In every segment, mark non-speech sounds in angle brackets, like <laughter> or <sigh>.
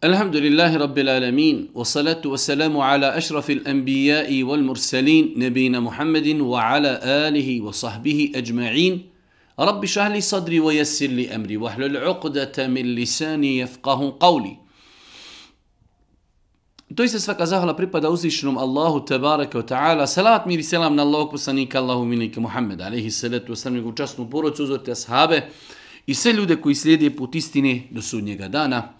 Alhamdulillahi rabbi al-alamin wa salatu wa salamu ala ashrafi al-anbijai wa al-mursalin nabina wa ala alihi wa sahbihi ajma'in rabbi shahli sadri wa yasirli amri wa ahlul uqdata min lisani yafqahun qawli To je sve kada pripada Allahu Tabarak wa ta'ala salat miri selam na Allahu kusanih ka Allahu minik muhammed alihi salatu wa salam učastnu porod i se ljude koji slijede put do sudnjega dana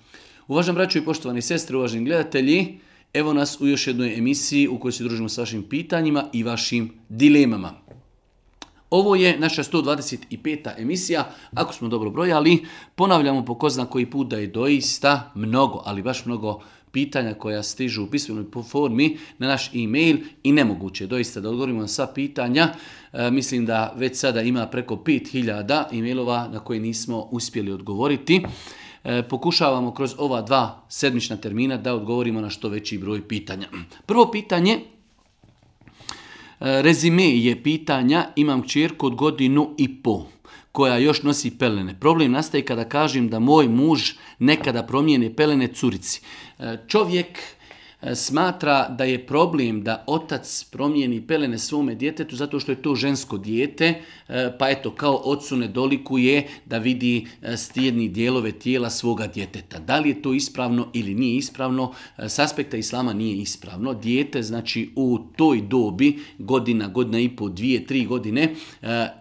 Uvaženi braćo i poštovani sestre, uvaženi gledatelji, evo nas u još jednoj emisiji u kojoj se družimo s vašim pitanjima i vašim dilemama. Ovo je naša 125. emisija, ako smo dobro brojali, ponavljamo po ko zna koji put da je doista mnogo, ali baš mnogo pitanja koja stižu u pismenoj formi na naš e-mail i nemoguće je doista da odgovorimo na sva pitanja. E, mislim da već sada ima preko 5000 e-mailova na koje nismo uspjeli odgovoriti. E, pokušavamo kroz ova dva sedmična termina da odgovorimo na što veći broj pitanja. Prvo pitanje, e, rezime je pitanja, imam čirku od godinu i po koja još nosi pelene. Problem nastaje kada kažem da moj muž nekada promijene pelene curici. E, čovjek E, smatra da je problem da otac promijeni pelene svome djetetu zato što je to žensko dijete, e, pa eto, kao ocu ne dolikuje da vidi e, stijedni dijelove tijela svoga djeteta. Da li je to ispravno ili nije ispravno, s aspekta islama nije ispravno. Dijete, znači, u toj dobi, godina, godina i po, dvije, tri godine,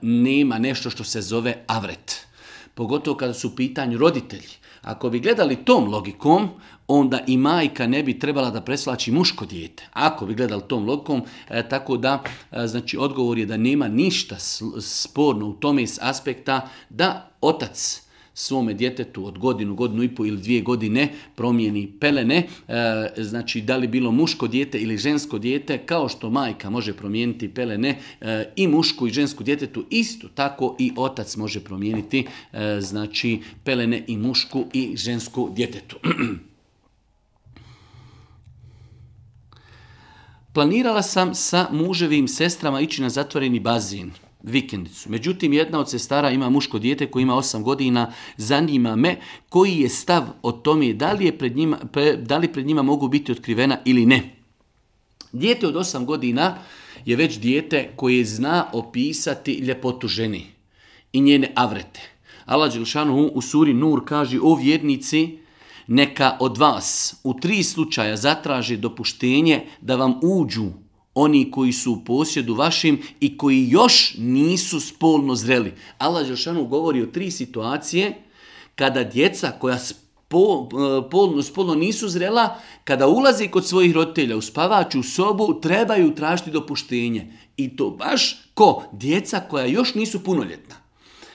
nema nešto što se zove avret. Pogotovo kada su u pitanju roditelji. Ako bi gledali tom logikom, onda i majka ne bi trebala da preslači muško dijete. Ako bi gledali tom logikom, e, tako da e, znači odgovor je da nema ništa sporno u tome iz aspekta da otac svome djetetu od godinu, godinu i po ili dvije godine promijeni pelene, e, znači da li bilo muško dijete ili žensko dijete, kao što majka može promijeniti pelene e, i mušku i žensku djetetu, isto tako i otac može promijeniti e, znači pelene i mušku i žensku djetetu. <clears throat> Planirala sam sa muževim sestrama ići na zatvoreni bazin vikendicu. Međutim, jedna od sestara ima muško dijete koji ima 8 godina, zanima me koji je stav o tome da li, je pred njima, da li pred njima mogu biti otkrivena ili ne. Dijete od 8 godina je već dijete koje zna opisati ljepotu ženi i njene avrete. Allah Đelšanu u suri Nur kaže o vjernici neka od vas u tri slučaja zatraži dopuštenje da vam uđu oni koji su u posjedu vašim i koji još nisu spolno zreli. Allah Žešanu govori o tri situacije kada djeca koja e, spolno nisu zrela, kada ulazi kod svojih roditelja u spavaču u sobu, trebaju tražiti dopuštenje. I to baš ko? Djeca koja još nisu punoljetna.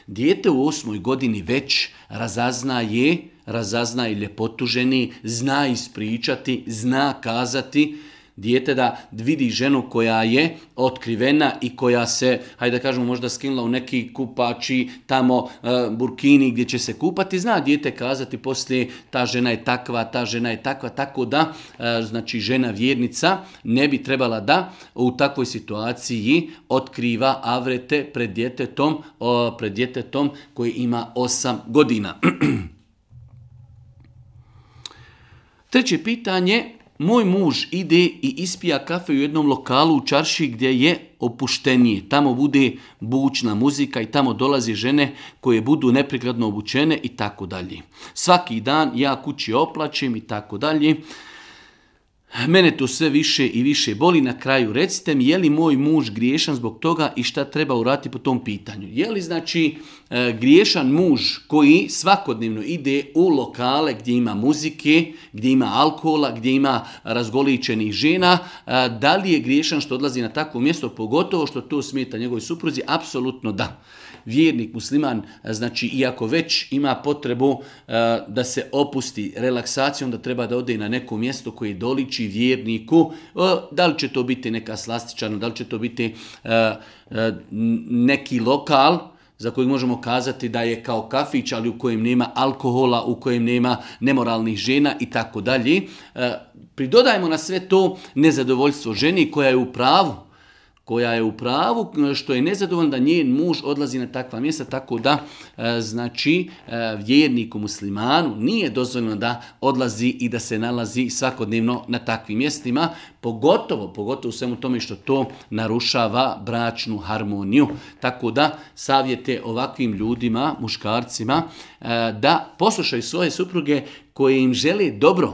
Dijete u osmoj godini već razazna je, razazna i ljepotu ženi, zna ispričati, zna kazati, dijete da vidi ženu koja je otkrivena i koja se, hajde da kažemo, možda skinula u neki kupači, tamo e, burkini gdje će se kupati, zna dijete kazati poslije ta žena je takva, ta žena je takva, tako da, e, znači žena vjernica ne bi trebala da u takvoj situaciji otkriva avrete pred djetetom, o, pred djetetom koji ima 8 godina. <clears throat> Treće pitanje, moj muž ide i ispija kafe u jednom lokalu u čarši gdje je opuštenije. Tamo bude bučna muzika i tamo dolazi žene koje budu neprigradno obučene i tako dalje. Svaki dan ja kući oplačem i tako dalje. Mene to sve više i više boli. Na kraju recite mi je li moj muž griješan zbog toga i šta treba urati po tom pitanju. Je li znači e, griješan muž koji svakodnevno ide u lokale gdje ima muzike, gdje ima alkohola, gdje ima razgoličenih žena, e, da li je griješan što odlazi na takvo mjesto, pogotovo što to smeta njegovoj supruzi? Apsolutno da vjernik, musliman, e, znači iako već ima potrebu e, da se opusti relaksacijom, da treba da ode na neko mjesto koje doliči vjerniku, da li će to biti neka slastičana, da li će to biti e, neki lokal, za kojeg možemo kazati da je kao kafić, ali u kojem nema alkohola, u kojem nema nemoralnih žena i tako dalje. Pridodajmo na sve to nezadovoljstvo ženi koja je u pravu koja je u pravu e, što je nezadovoljna da njen muž odlazi na takva mjesta tako da e, znači e, vjerniku muslimanu nije dozvoljeno da odlazi i da se nalazi svakodnevno na takvim mjestima pogotovo pogotovo u svemu tome što to narušava bračnu harmoniju tako da savjete ovakvim ljudima muškarcima da poslušaju svoje supruge koje im žele dobro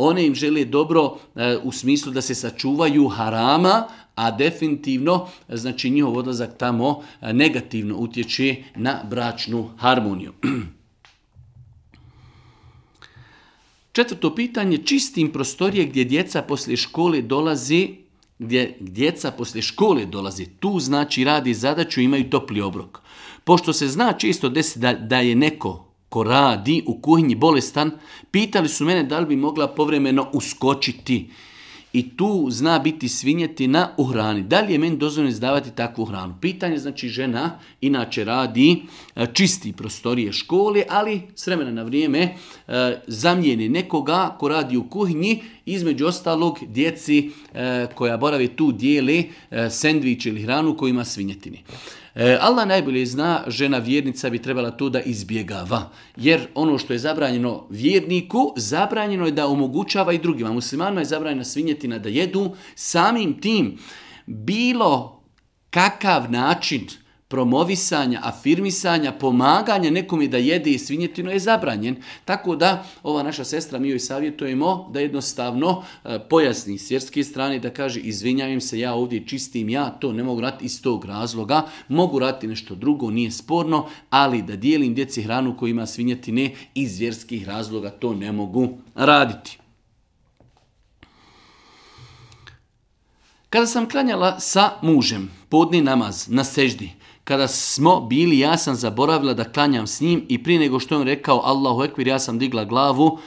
one im žele dobro u smislu da se sačuvaju harama, a definitivno znači njihov odlazak tamo e, negativno utječe na bračnu harmoniju. <clears throat> Četvrto pitanje, čistim prostorije gdje djeca poslije škole dolazi, gdje djeca poslije škole dolazi, tu znači radi zadaću, imaju topli obrok. Pošto se zna čisto desi da, da je neko ko radi u kuhinji bolestan, pitali su mene da li bi mogla povremeno uskočiti i tu zna biti svinjetina u hrani. Da li je meni dozvoljeno izdavati takvu hranu? Pitanje, znači žena inače radi e, čisti prostorije škole, ali s vremena na vrijeme e, zamijeni nekoga ko radi u kuhinji, između ostalog djeci e, koja boravi tu dijeli sendvič ili hranu kojima ima svinjetini. E, Allah najbolje zna, žena vjernica bi trebala to da izbjegava. Jer ono što je zabranjeno vjerniku, zabranjeno je da omogućava i drugima. Muslimanima je zabranjena svinjetina da jedu. Samim tim, bilo kakav način promovisanja, afirmisanja, pomaganja nekome da jede i svinjetinu je zabranjen. Tako da ova naša sestra mi joj savjetujemo da jednostavno e, pojasni s vjerske strane da kaže izvinjavim se ja ovdje čistim ja, to ne mogu raditi iz tog razloga, mogu rati nešto drugo, nije sporno, ali da dijelim djeci hranu koja ima svinjetine iz vjerskih razloga to ne mogu raditi. Kada sam klanjala sa mužem podni namaz na seždi, kada smo bili, ja sam zaboravila da klanjam s njim i prije nego što je on rekao Allahu ekvir, ja sam digla glavu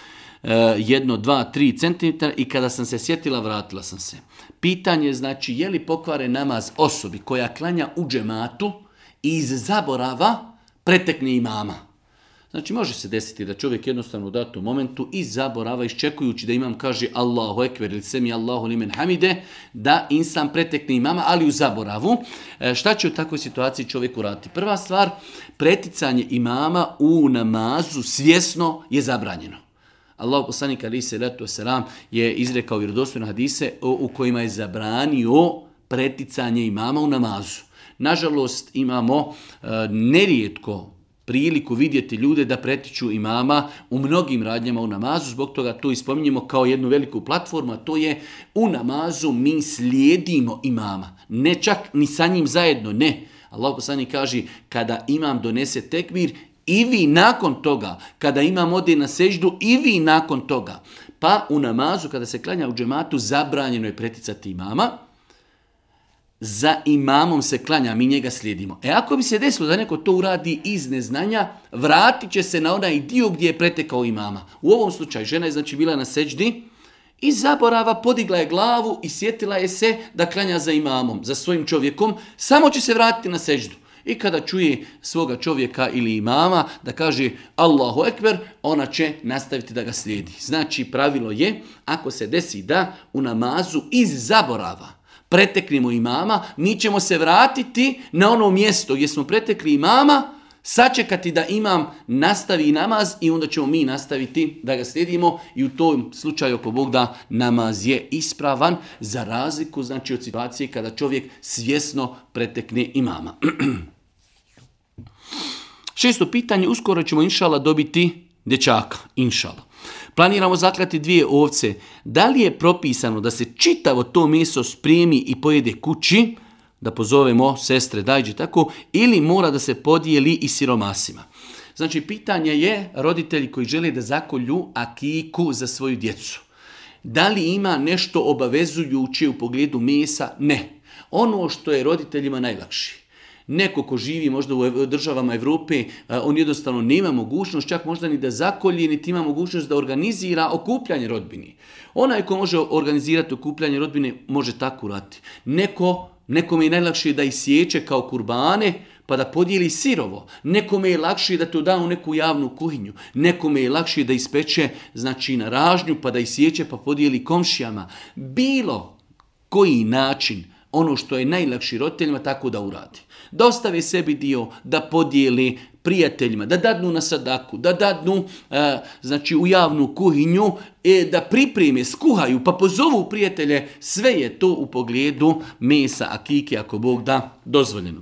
e, jedno, dva, tri centimetra i kada sam se sjetila, vratila sam se. Pitanje znači je li pokvare namaz osobi koja klanja u džematu i iz zaborava pretekne imama. Znači može se desiti da čovjek jednostavno u datom momentu i zaborava iščekujući da imam kaže Allahu ekver ili semi Allahu limen hamide da insan pretekne imama ali u zaboravu. E, šta će u takvoj situaciji čovjek uraditi? Prva stvar, preticanje imama u namazu svjesno je zabranjeno. Allah poslanik ali se letu je izrekao vjerodostojne hadise u kojima je zabranio preticanje imama u namazu. Nažalost imamo e, nerijetko priliku vidjeti ljude da pretiču imama u mnogim radnjama u namazu, zbog toga to ispominjemo kao jednu veliku platformu, a to je u namazu mi slijedimo imama. Ne čak ni sa njim zajedno, ne. Allah poslani kaže, kada imam donese tekbir, i vi nakon toga, kada imam ode na seždu, i vi nakon toga. Pa u namazu, kada se klanja u džematu, zabranjeno je preticati imama, za imamom se klanja, mi njega slijedimo. E ako bi se desilo da neko to uradi iz neznanja, vratit će se na onaj dio gdje je pretekao imama. U ovom slučaju žena je znači bila na seđdi i zaborava, podigla je glavu i sjetila je se da klanja za imamom, za svojim čovjekom, samo će se vratiti na seđdu. I kada čuje svoga čovjeka ili imama da kaže Allahu Ekber, ona će nastaviti da ga slijedi. Znači pravilo je, ako se desi da u namazu iz zaborava, preteknemo imama, mi ćemo se vratiti na ono mjesto gdje smo pretekli imama, sačekati da imam nastavi namaz i onda ćemo mi nastaviti da ga slijedimo i u tom slučaju ako Bog da namaz je ispravan za razliku znači od situacije kada čovjek svjesno pretekne imama. <clears throat> Šesto pitanje, uskoro ćemo inšala dobiti dječaka, inšala planiramo zaklati dvije ovce, da li je propisano da se čitavo to meso spremi i pojede kući, da pozovemo sestre, dajđe tako, ili mora da se podijeli i siromasima. Znači, pitanje je roditelji koji žele da zakolju akiku za svoju djecu. Da li ima nešto obavezujuće u pogledu mesa? Ne. Ono što je roditeljima najlakši. Neko ko živi možda u državama Evrope, eh, on jednostavno nema mogućnost, čak možda ni da zakolji, niti ima mogućnost da organizira okupljanje rodbini. Onaj ko može organizirati okupljanje rodbine, može tako urati. Neko, nekome je najlakše da isječe kao kurbane, pa da podijeli sirovo. Nekome je lakše da to da u neku javnu kuhinju. Nekome je lakše da ispeče znači, na ražnju, pa da isječe, pa podijeli komšijama. Bilo koji način ono što je najlakši roditeljima tako da uradi. Da ostave sebi dio, da podijeli prijateljima, da dadnu na sadaku, da dadnu e, znači u javnu kuhinju, e, da pripreme, skuhaju, pa pozovu prijatelje, sve je to u pogledu mesa, a kike, ako Bog da, dozvoljeno.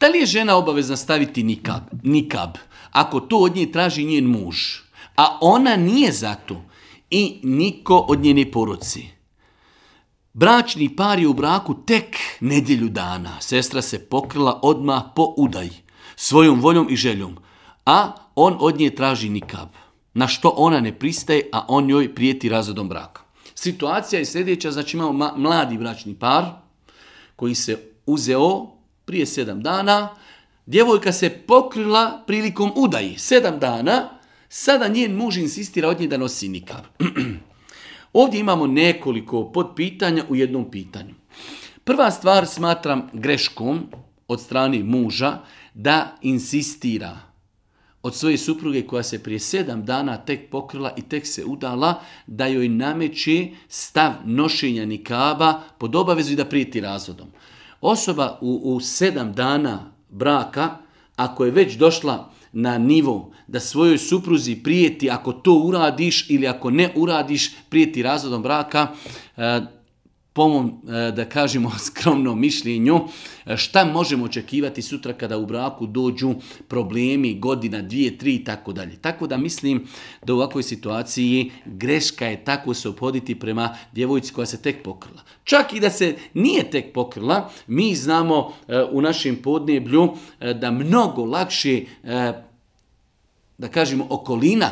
Da li je žena obavezna staviti nikab, nikab ako to od nje traži njen muž? A ona nije za to i niko od njene poruci. Bračni par je u braku tek nedjelju dana. Sestra se pokrila odmah po udaj, svojom voljom i željom, a on od nje traži nikab, na što ona ne pristaje, a on joj prijeti razvodom braka. Situacija je sljedeća, znači imamo mladi bračni par koji se uzeo prije sedam dana, djevojka se pokrila prilikom udaji sedam dana, Sada njen muž insistira od nje da nosi nikav. <clears throat> Ovdje imamo nekoliko podpitanja u jednom pitanju. Prva stvar smatram greškom od strane muža da insistira od svoje supruge koja se prije sedam dana tek pokrila i tek se udala da joj nameće stav nošenja nikaba pod obavezu i da prijeti razvodom. Osoba u, u sedam dana braka, ako je već došla na nivo da svojoj supruzi prijeti ako to uradiš ili ako ne uradiš prijeti razvodom braka, e, po mom, e, da kažemo, <laughs> skromnom mišljenju, e, šta možemo očekivati sutra kada u braku dođu problemi, godina, dvije, tri i tako dalje. Tako da mislim da u ovakvoj situaciji greška je tako se opoditi prema djevojci koja se tek pokrila. Čak i da se nije tek pokrila, mi znamo u našem podneblju da mnogo lakše da kažemo okolina,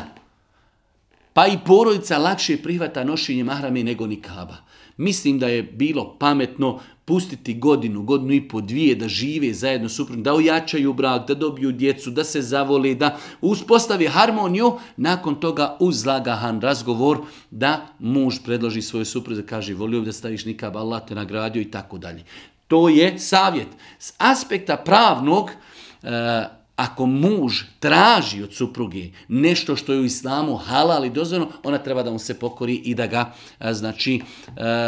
pa i porodica lakše prihvata nošenje mahrame nego nikaba. Mislim da je bilo pametno pustiti godinu, godinu i po dvije da žive zajedno suprotno, da ojačaju brak, da dobiju djecu, da se zavole, da uspostavi harmoniju, nakon toga uzlaga razgovor da muž predloži svoju suprotno, da kaže volio bi da staviš nikab, Allah te nagradio i tako dalje. To je savjet. S aspekta pravnog, e, ako muž traži od supruge nešto što je u islamu halal i dozvoljeno, ona treba da mu se pokori i da ga, znači,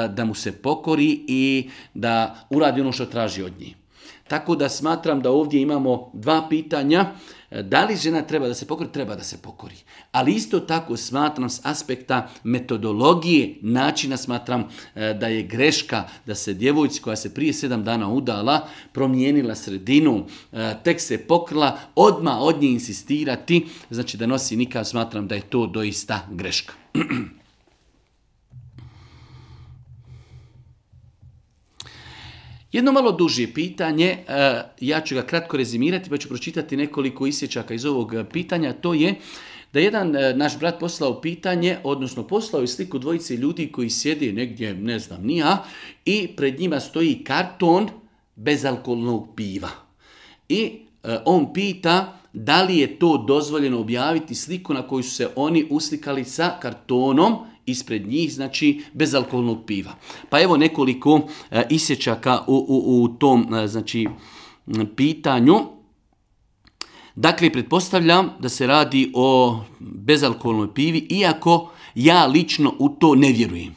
da mu se pokori i da uradi ono što traži od nje. Tako da smatram da ovdje imamo dva pitanja da li žena treba da se pokori? Treba da se pokori. Ali isto tako smatram s aspekta metodologije načina smatram e, da je greška da se djevojci koja se prije sedam dana udala, promijenila sredinu, e, tek se pokrila, odma od nje insistirati, znači da nosi nikad smatram da je to doista greška. <clears throat> Jedno malo duže pitanje, e, ja ću ga kratko rezimirati pa ću pročitati nekoliko isječaka iz ovog e, pitanja, to je da jedan e, naš brat poslao pitanje, odnosno poslao je sliku dvojice ljudi koji sjede negdje, ne znam, nija, i pred njima stoji karton bezalkoholnog piva. I on pita da li je to dozvoljeno objaviti sliku na koju su se oni uslikali sa kartonom ispred njih, znači bezalkoholnog piva. Pa evo nekoliko eh, isječaka u, u, u tom eh, znači, pitanju. Dakle, pretpostavljam da se radi o bezalkoholnoj pivi, iako ja lično u to ne vjerujem.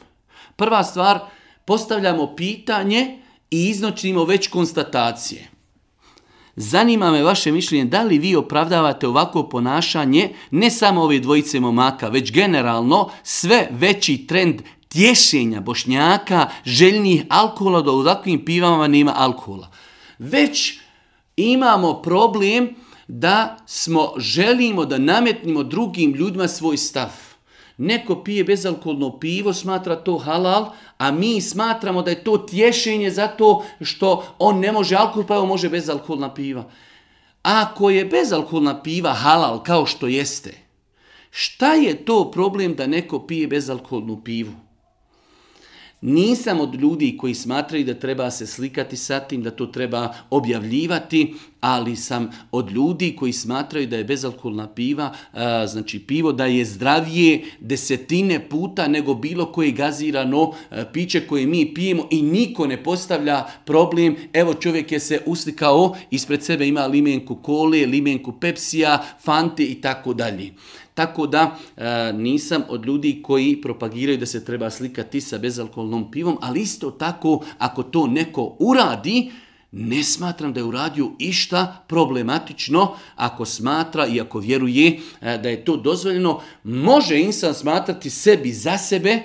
Prva stvar, postavljamo pitanje i iznočimo već konstatacije. Zanima me vaše mišljenje, da li vi opravdavate ovako ponašanje, ne samo ove dvojice momaka, već generalno sve veći trend tješenja bošnjaka, željnih alkohola, da u takvim pivama nema alkohola. Već imamo problem da smo želimo da nametnimo drugim ljudima svoj stav. Neko pije bezalkoholno pivo, smatra to halal, a mi smatramo da je to tješenje zato što on ne može alkohol, pa evo može bezalkoholna piva. Ako je bezalkoholna piva halal kao što jeste, šta je to problem da neko pije bezalkoholnu pivu? Nisam od ljudi koji smatraju da treba se slikati sa tim, da to treba objavljivati, ali sam od ljudi koji smatraju da je bezalkoholna piva, znači pivo, da je zdravije desetine puta nego bilo koje gazirano piće koje mi pijemo i niko ne postavlja problem. Evo čovjek je se uslikao, ispred sebe ima limenku kole, limenku pepsija, fante i tako dalje. Tako da nisam od ljudi koji propagiraju da se treba slikati sa bezalkoholnom pivom, ali isto tako ako to neko uradi, ne smatram da je uradio išta problematično ako smatra i ako vjeruje e, da je to dozvoljeno. Može insan smatrati sebi za sebe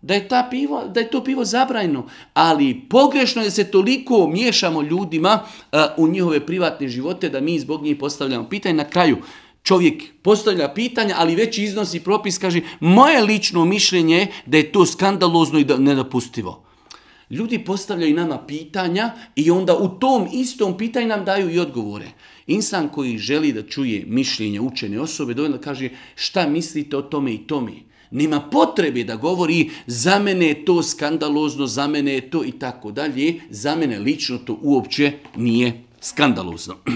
da je, ta pivo, da je to pivo zabrajno, ali pogrešno je se toliko miješamo ljudima e, u njihove privatne živote da mi zbog njih postavljamo pitanje. Na kraju, čovjek postavlja pitanja, ali već iznosi propis, kaže, moje lično mišljenje je da je to skandalozno i nedopustivo. Ljudi postavljaju nama pitanja i onda u tom istom pitanju nam daju i odgovore. Insan koji želi da čuje mišljenje učene osobe, dovoljno kaže šta mislite o tome i tome. Nema potrebe da govori za mene je to skandalozno, za mene je to i tako dalje. Za mene lično to uopće nije skandalozno. <clears throat>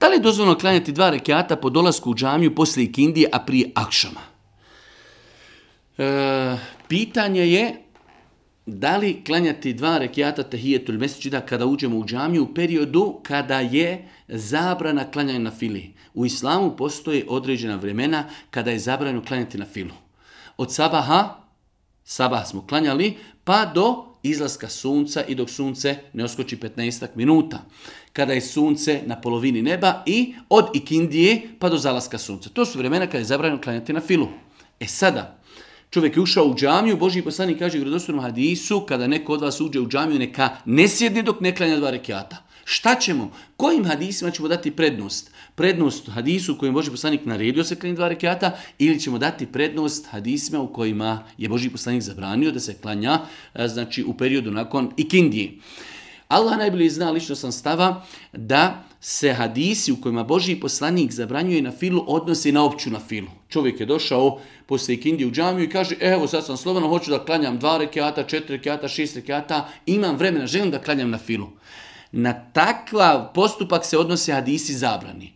da li je dozvoljno klanjati dva rekiata po dolasku u džamiju poslije Kindije, a prije Akšama? E, pitanje je da li klanjati dva rekiata tehijetul mesečida kada uđemo u džamiju u periodu kada je zabrana klanjanja na fili. U islamu postoje određena vremena kada je zabrano klanjati na filu. Od sabaha, sabah smo klanjali, pa do izlaska sunca i dok sunce ne oskoči 15 minuta. Kada je sunce na polovini neba i od ikindije pa do zalaska sunca. To su vremena kada je zabrano klanjati na filu. E sada, Čovjek je ušao u džamiju, Božji poslanik kaže u hadisu, kada neko od vas uđe u džamiju, neka ne sjedne dok ne klanja dva rekiata. Šta ćemo? Kojim hadisima ćemo dati prednost? Prednost hadisu u kojem Boži poslanik naredio se klanja dva rekiata ili ćemo dati prednost hadisima u kojima je Boži poslanik zabranio da se klanja e, znači, u periodu nakon ikindije. Allah najbolje zna, lično sam stava, da se hadisi u kojima Božji poslanik zabranjuje na filu odnosi na opću na filu. Čovjek je došao poslije ikindi u džamiju i kaže evo sad sam slobodan, hoću da klanjam dva rekiata, četiri rekiata, šest rekiata, imam vremena, želim da klanjam na filu. Na takav postupak se odnose hadisi zabrani.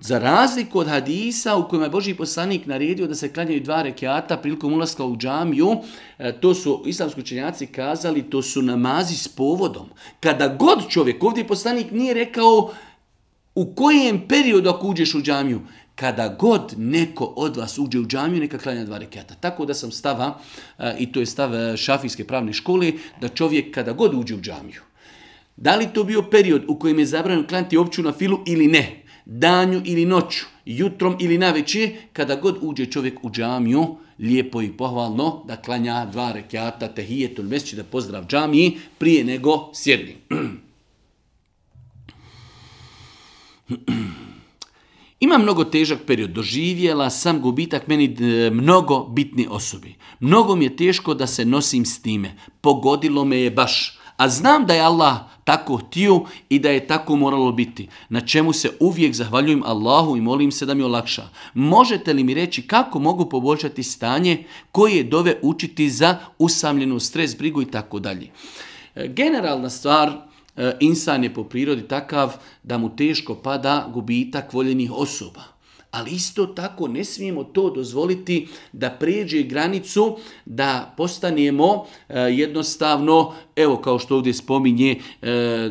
Za razliku od hadisa u kojima je Boži poslanik naredio da se klanjaju dva rekiata prilikom ulaska u džamiju, e, to su islamski učenjaci kazali, to su namazi s povodom. Kada god čovjek, ovdje poslanik nije rekao u kojem periodu ako uđeš u džamiju, kada god neko od vas uđe u džamiju, neka klanja dva rekiata. Tako da sam stava, e, i to je stav e, šafijske pravne škole, da čovjek kada god uđe u džamiju, da li to bio period u kojem je zabranio klanjati opću na filu ili ne, danju ili noću, jutrom ili navečer, kada god uđe čovjek u džamiju, lijepo i pohvalno da klanja dva rekiata, tehijetul mesči, da pozdrav džamiji, prije nego sjedni. <clears throat> Ima mnogo težak period, doživjela sam gubitak meni e, mnogo bitni osobi. Mnogo mi je teško da se nosim s time. Pogodilo me je baš. A znam da je Allah tako htio i da je tako moralo biti. Na čemu se uvijek zahvaljujem Allahu i molim se da mi olakša. Možete li mi reći kako mogu poboljšati stanje koje dove učiti za usamljenu stres, brigu i tako dalje. Generalna stvar, e, insan je po prirodi takav da mu teško pada gubitak voljenih osoba ali isto tako ne smijemo to dozvoliti da prijeđe granicu da postanemo e, jednostavno, evo kao što ovdje spominje, e,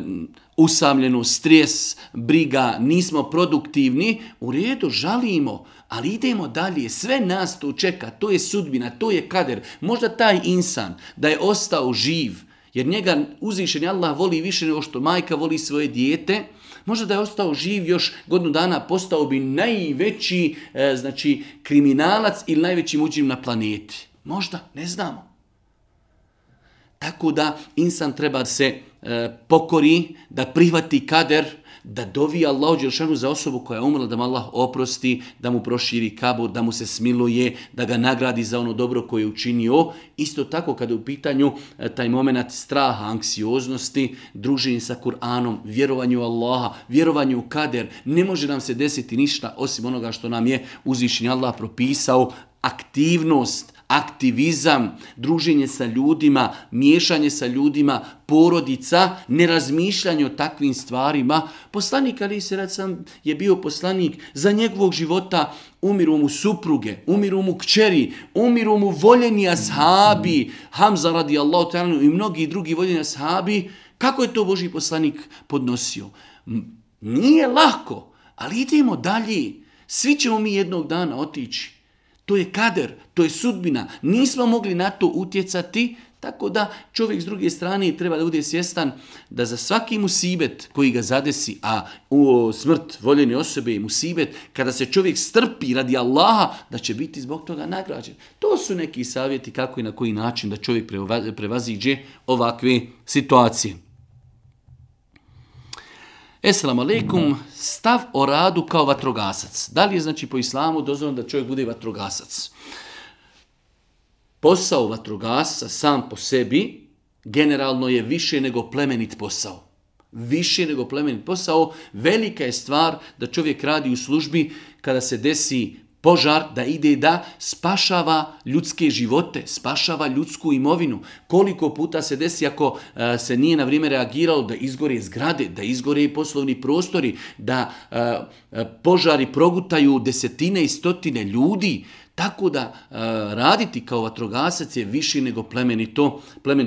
usamljenost, stres, briga, nismo produktivni, u redu žalimo, ali idemo dalje, sve nas to čeka, to je sudbina, to je kader. Možda taj insan da je ostao živ, jer njega uzvišen Allah voli više nego što majka voli svoje dijete, Možda da je ostao živ još godinu dana, postao bi najveći e, znači, kriminalac ili najveći muđim na planeti. Možda, ne znamo. Tako da insan treba se e, pokori, da prihvati kader, da dovi Allahu Đelšanu za osobu koja je umrla, da mu Allah oprosti, da mu proširi kabu, da mu se smiluje, da ga nagradi za ono dobro koje je učinio. Isto tako kada je u pitanju e, taj moment straha, anksioznosti, druženje sa Kur'anom, vjerovanju Allaha, vjerovanju u kader, ne može nam se desiti ništa osim onoga što nam je uzvišenje Allah propisao, aktivnost aktivizam, druženje sa ljudima, miješanje sa ljudima, porodica, nerazmišljanje o takvim stvarima. Poslanik Ali sam je bio poslanik za njegovog života umiru mu supruge, umiru mu kćeri, umiru mu voljeni ashabi, Hamza radi Allah i mnogi drugi voljeni ashabi. Kako je to Boži poslanik podnosio? Nije lako, ali idemo dalje. Svi ćemo mi jednog dana otići. To je kader, to je sudbina. Nismo mogli na to utjecati, tako da čovjek s druge strane treba da bude svjestan da za svaki musibet koji ga zadesi, a u smrt voljene osobe i musibet, kada se čovjek strpi radi Allaha, da će biti zbog toga nagrađen. To su neki savjeti kako i na koji način da čovjek prevaziđe ovakve situacije. Esselamu alaikum, stav o radu kao vatrogasac. Da li je znači po islamu dozvoljeno da čovjek bude vatrogasac? Posao vatrogasca sam po sebi generalno je više nego plemenit posao. Više nego plemenit posao. Velika je stvar da čovjek radi u službi kada se desi požar da ide da spašava ljudske živote, spašava ljudsku imovinu. Koliko puta se desi ako e, se nije na vrijeme reagiralo da izgore zgrade, da izgore i poslovni prostori, da e, e, požari progutaju desetine i stotine ljudi, tako da e, raditi kao vatrogasac je više nego plemenito,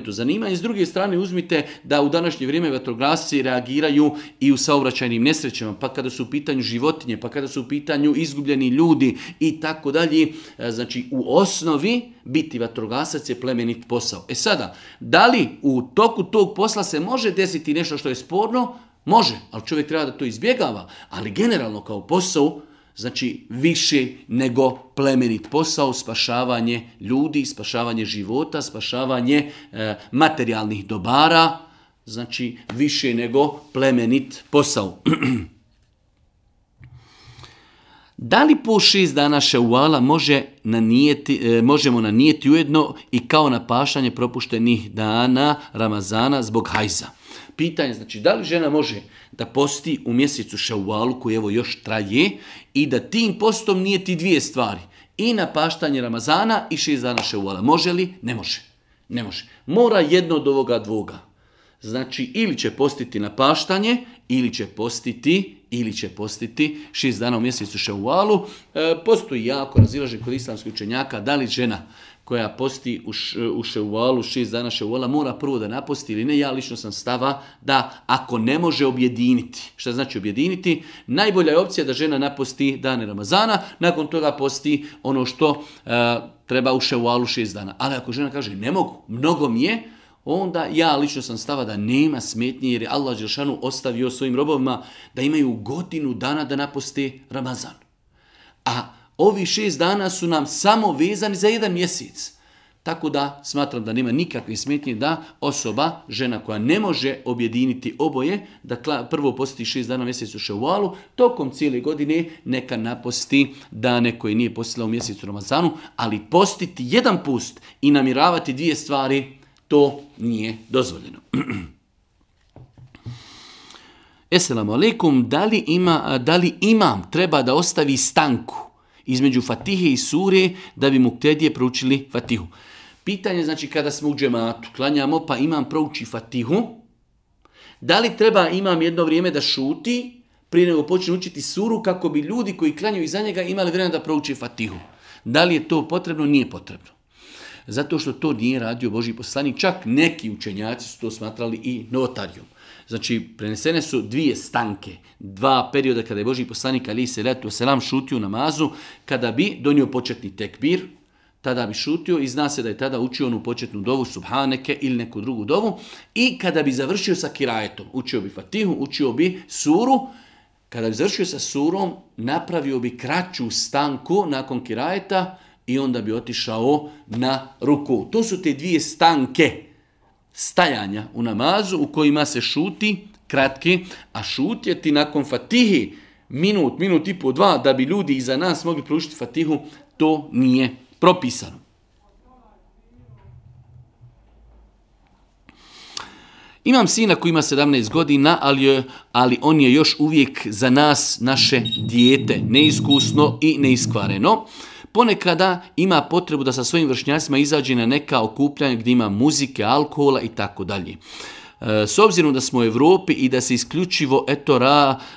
zanima i S druge strane uzmite da u današnje vrijeme vatrogasci reagiraju i u saobraćajnim nesrećama, pa kada su u pitanju životinje, pa kada su u pitanju izgubljeni ljudi i tako dalje. E, znači u osnovi biti vatrogasac je plemenit posao. E sada, da li u toku tog posla se može desiti nešto što je sporno? Može, ali čovjek treba da to izbjegava. Ali generalno kao posao, Znači više nego plemenit posao, spašavanje ljudi, spašavanje života, spašavanje e, materijalnih dobara, znači više nego plemenit posao. <clears throat> Da li po šest dana šeuala može nanijeti, e, možemo nanijeti ujedno i kao napašanje propuštenih dana Ramazana zbog hajza? Pitanje, znači, da li žena može da posti u mjesecu šaualu, koji evo još traje, i da tim postom nije ti dvije stvari. I na paštanje Ramazana i šest dana Šeuala. Može li? Ne može. Ne može. Mora jedno od ovoga dvoga. Znači, ili će postiti na paštanje, ili će postiti ili će postiti šest dana u mjesecu šaualu. E, postoji jako razilažen kod islamskih učenjaka da li žena koja posti u, š, u ševalu, šest dana ševala, mora prvo da naposti ili ne. Ja lično sam stava da ako ne može objediniti, što znači objediniti, najbolja je opcija da žena naposti dane Ramazana, nakon toga posti ono što e, treba u ševalu šest dana. Ali ako žena kaže ne mogu, mnogo mi je, onda ja lično sam stava da nema smetnje jer je Allah Đelšanu ostavio svojim robovima da imaju godinu dana da naposte Ramazan. A Ovi šest dana su nam samo vezani za jedan mjesec. Tako da smatram da nema nikakve smetnje da osoba, žena koja ne može objediniti oboje, da prvo posti šest dana mjesecu ševalu, tokom cijele godine neka naposti dane koje nije postila u mjesecu Ramazanu, ali postiti jedan pust i namiravati dvije stvari, to nije dozvoljeno. <clears throat> Esselamu alaikum, da li imam treba da ostavi stanku? između Fatihe i Sure da bi muktedije proučili Fatihu. Pitanje znači kada smo u džematu, klanjamo pa imam prouči Fatihu, da li treba imam jedno vrijeme da šuti prije nego počne učiti suru kako bi ljudi koji klanjaju iza njega imali vrijeme da prouči Fatihu. Da li je to potrebno? Nije potrebno. Zato što to nije radio Boži poslani, čak neki učenjaci su to smatrali i notarijom. Znači, prenesene su dvije stanke, dva perioda kada je Boži poslanik Ali se letu selam šutio namazu, kada bi donio početni tekbir, tada bi šutio i zna se da je tada učio onu početnu dovu Subhaneke ili neku drugu dovu i kada bi završio sa kirajetom, učio bi Fatihu, učio bi suru, kada bi završio sa surom, napravio bi kraću stanku nakon kirajeta i onda bi otišao na ruku. To su te dvije stanke stajanja u namazu u kojima se šuti, kratki, a šutjeti nakon fatihi minut, minut i po dva, da bi ljudi iza nas mogli prušiti fatihu, to nije propisano. Imam sina koji ima 17 godina, ali, ali on je još uvijek za nas, naše dijete, neiskusno i neiskvareno ponekada ima potrebu da sa svojim vršnjacima izađe na neka okupljanja gdje ima muzike, alkohola i tako dalje. E, s obzirom da smo u Europi i da se isključivo eto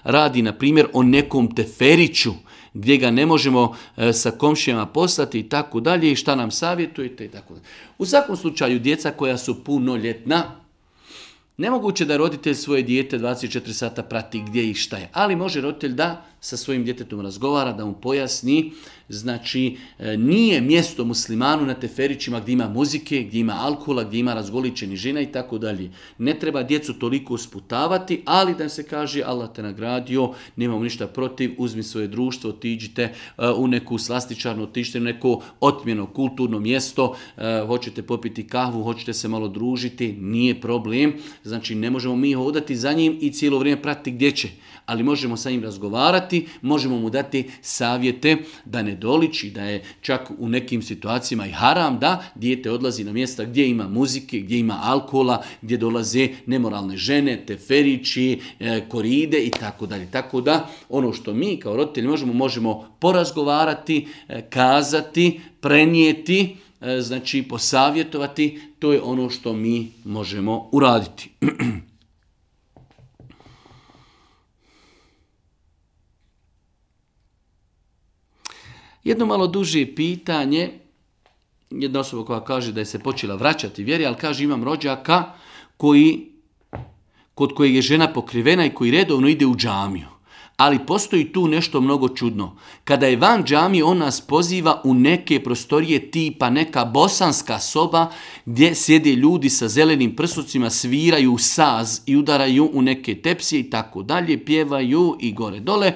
radi na primjer o nekom teferiću gdje ga ne možemo e, sa komšijama poslati i tako dalje i šta nam savjetujete i tako dalje. U svakom slučaju djeca koja su puno ljetna, nemoguće da roditelj svoje dijete 24 sata prati gdje i šta je, ali može roditelj da sa svojim djetetom razgovara, da mu pojasni. Znači, e, nije mjesto muslimanu na teferićima gdje ima muzike, gdje ima alkohola, gdje ima razgoličeni žena i tako dalje. Ne treba djecu toliko usputavati, ali da se kaže Allah te nagradio, nemamo ništa protiv, uzmi svoje društvo, otiđite e, u neku slastičarnu, otiđite u neko otmjeno kulturno mjesto, e, hoćete popiti kahvu, hoćete se malo družiti, nije problem. Znači, ne možemo mi odati za njim i cijelo vrijeme pratiti gdje će ali možemo sa njim razgovarati, možemo mu dati savjete da ne doliči, da je čak u nekim situacijama i haram da dijete odlazi na mjesta gdje ima muzike, gdje ima alkohola, gdje dolaze nemoralne žene, teferići, e, koride i tako dalje. Tako da ono što mi kao roditelji možemo, možemo porazgovarati, e, kazati, prenijeti, e, znači posavjetovati, to je ono što mi možemo uraditi. <clears throat> Jedno malo duže pitanje, jedna osoba koja kaže da je se počela vraćati vjeri, ali kaže imam rođaka koji, kod kojeg je žena pokrivena i koji redovno ide u džamiju. Ali postoji tu nešto mnogo čudno. Kada je van džamije, on nas poziva u neke prostorije tipa neka bosanska soba gdje sjede ljudi sa zelenim prsucima, sviraju saz i udaraju u neke tepsije i tako dalje, pjevaju i gore dole.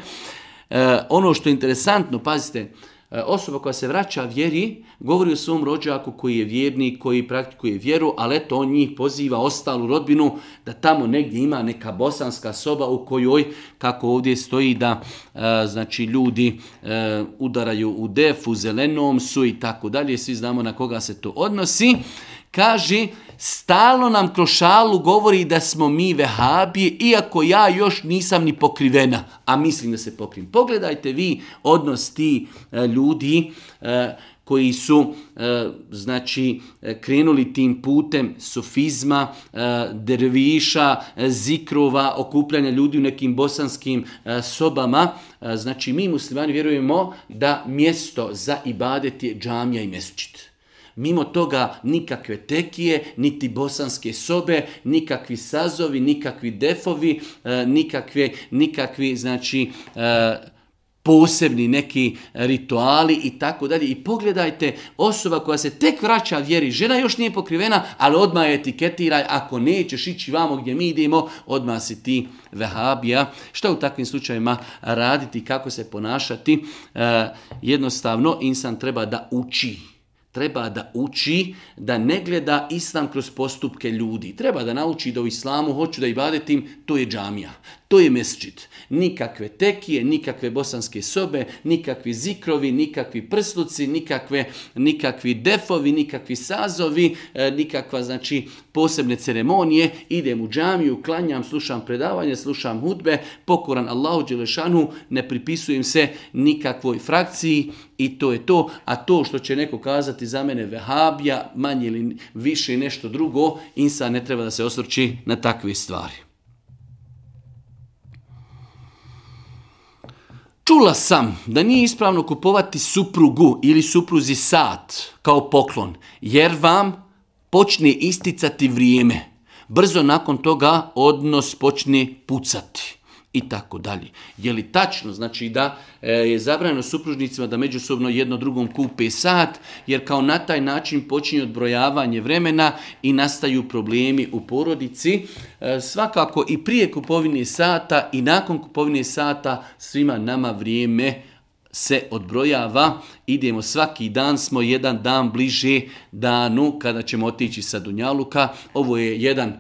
E, ono što je interesantno, pazite, E, osoba koja se vraća vjeri, govori o svom rođaku koji je vjernik, koji praktikuje vjeru, ali eto on njih poziva ostalu rodbinu da tamo negdje ima neka bosanska soba u kojoj, kako ovdje stoji da e, znači ljudi e, udaraju u defu, zelenom su i tako dalje, svi znamo na koga se to odnosi, kaže stalno nam kroz šalu govori da smo mi vehabije, iako ja još nisam ni pokrivena, a mislim da se pokrim. Pogledajte vi odnos ti e, ljudi e, koji su e, znači krenuli tim putem sofizma, derviša, zikrova, okupljanja ljudi u nekim bosanskim sobama. Znači mi muslimani vjerujemo da mjesto za ibadet je džamija i mjesečica. Mimo toga nikakve tekije, niti bosanske sobe, nikakvi sazovi, nikakvi defovi, e, nikakve, nikakvi znači e, posebni neki rituali i tako dalje. I pogledajte, osoba koja se tek vraća vjeri, žena još nije pokrivena, ali odmah je etiketiraj, ako nećeš ići vamo gdje mi idemo, odmah si ti vehabija. Šta u takvim slučajima raditi, kako se ponašati? E, jednostavno, insan treba da uči treba da uči, da ne gleda islam kroz postupke ljudi. Treba da nauči da u islamu hoću da ibadetim, to je džamija. To je mesčit. Nikakve tekije, nikakve bosanske sobe, nikakvi zikrovi, nikakvi prsluci, nikakvi defovi, nikakvi sazovi, e, nikakva znači posebne ceremonije. Idem u džamiju, klanjam, slušam predavanje, slušam hudbe, pokoran Allahu Đelešanu, ne pripisujem se nikakvoj frakciji i to je to. A to što će neko kazati za mene vehabija, manje ili više nešto drugo, insa ne treba da se osvrći na takve stvari. Čula sam da nije ispravno kupovati suprugu ili supruzi sat kao poklon, jer vam počne isticati vrijeme. Brzo nakon toga odnos počne pucati i tako dalje. Je li tačno, znači da e, je zabranjeno supružnicima da međusobno jedno drugom kupe sat, jer kao na taj način počinje odbrojavanje vremena i nastaju problemi u porodici. E, svakako i prije kupovine sata i nakon kupovine sata svima nama vrijeme se odbrojava, idemo svaki dan, smo jedan dan bliže danu kada ćemo otići sa Dunjaluka. Ovo je jedan e,